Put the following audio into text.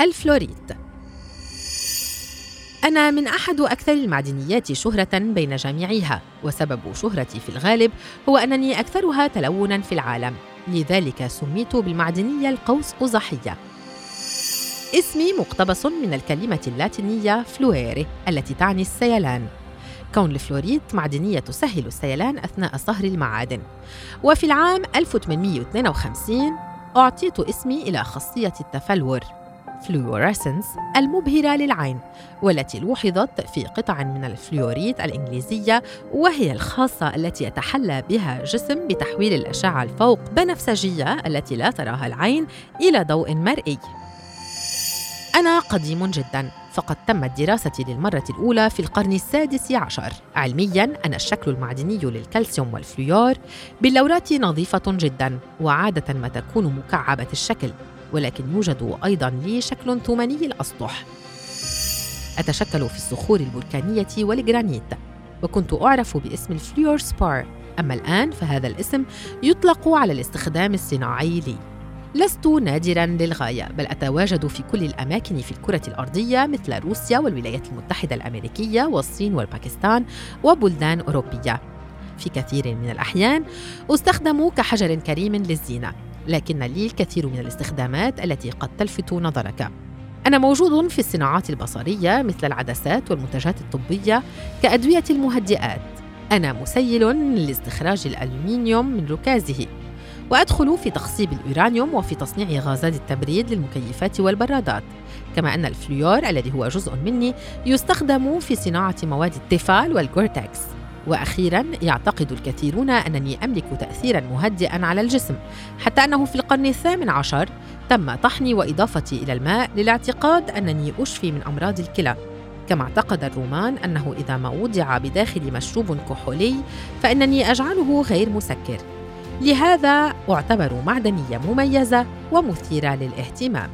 الفلوريت أنا من أحد أكثر المعدنيات شهرة بين جامعيها، وسبب شهرتي في الغالب هو أنني أكثرها تلوناً في العالم، لذلك سميت بالمعدنية القوس قزحية. اسمي مقتبس من الكلمة اللاتينية fluere التي تعني السيلان. كون الفلوريت معدنية تسهل السيلان أثناء صهر المعادن. وفي العام 1852 أعطيت اسمي إلى خاصية التفلور fluorescence المبهرة للعين والتي لوحظت في قطع من الفلوريت الإنجليزية وهي الخاصية التي يتحلى بها جسم بتحويل الأشعة الفوق بنفسجية التي لا تراها العين إلى ضوء مرئي. أنا قديم جدا فقد تمت دراستي للمرة الأولى في القرن السادس عشر. علميا أنا الشكل المعدني للكالسيوم والفليور بلوراتي نظيفة جدا وعادة ما تكون مكعبة الشكل. ولكن يوجد أيضا لي شكل ثماني الأسطح. أتشكل في الصخور البركانية والجرانيت وكنت أعرف باسم ال fluorspar. أما الآن فهذا الاسم يطلق على الاستخدام الصناعي لي. لست نادرا للغاية بل أتواجد في كل الأماكن في الكرة الأرضية مثل روسيا والولايات المتحدة الأمريكية والصين والباكستان وبلدان أوروبية. في كثير من الأحيان أستخدم كحجر كريم للزينة. لكن لي الكثير من الاستخدامات التي قد تلفت نظرك. أنا موجود في الصناعات البصرية مثل العدسات والمنتجات الطبية كأدوية المهدئات. أنا مسيل لاستخراج الألومنيوم من ركازه وأدخل في تخصيب الأورانيوم وفي تصنيع غازات التبريد للمكيفات والبرادات. كما أن الفليور الذي هو جزء مني يستخدم في صناعة مواد التيفال والجورتكس وأخيرا يعتقد الكثيرون أنني أملك تاثيرا مهدئا على الجسم حتى أنه في القرن الثامن عشر تم طحني وإضافتي إلى الماء للاعتقاد أنني أشفي من أمراض الكلى. كما اعتقد الرومان أنه إذا ما وضع بداخل مشروب كحولي فإنني أجعله غير مسكر. لهذا أعتبر معدنية مميزة ومثيرة للاهتمام.